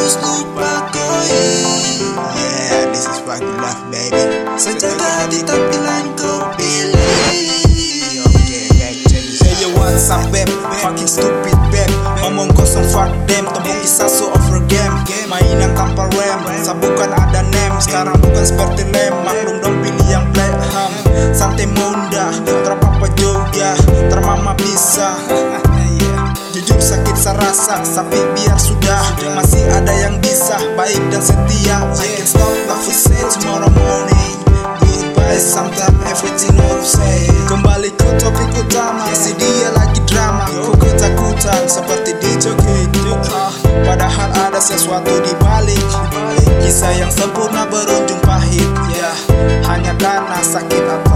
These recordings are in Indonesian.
just look back Yeah, this is what you love, baby. Sejak tadi tak bilang kau pilih. Okay, back to you Hey, yo, babe? Fucking stupid, babe. Omong kosong, fuck them. Tembok kisah, so over game. Mainan tanpa rem Sabukan ada name Sekarang bukan seperti lem Maklum dong pilih yang black ham. Santai munda. Tapi biar sudah Masih ada yang bisa. Baik dan setia I can stop love we say tomorrow morning. Goodbye sometimes everything all say Kembali ke topik utama Si dia lagi drama. Ku ketakutan seperti dijoget ah, Padahal ada sesuatu di balik. Kisah yang sempurna berujung pahit Ya hanya karena sakit atau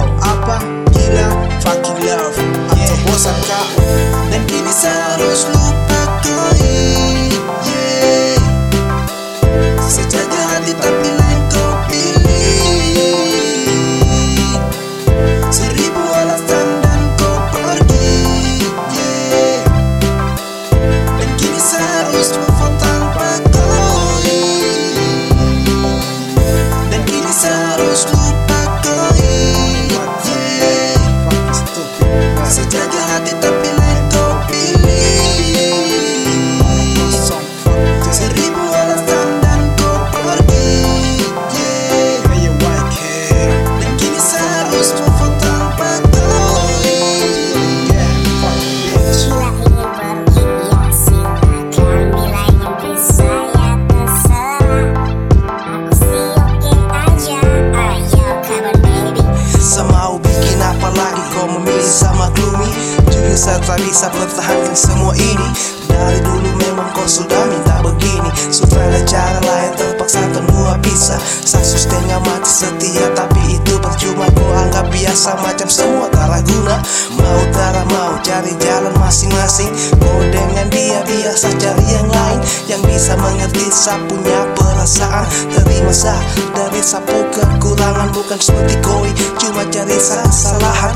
Saya tak bisa pertahankan semua ini. Dari dulu memang kau sudah minta begini. Supaya cara lain terpaksa kedua bisa. Saya setengah mati setia tapi itu percuma. Kau anggap biasa macam semua tak guna. Mau tak mau cari jalan masing-masing. Kau dengan dia biasa cari yang lain. Yang bisa mengerti saya punya perasaan. Terima sah dari sapu kekurangan. Bukan seperti koi Cuma cari sa- kesalahan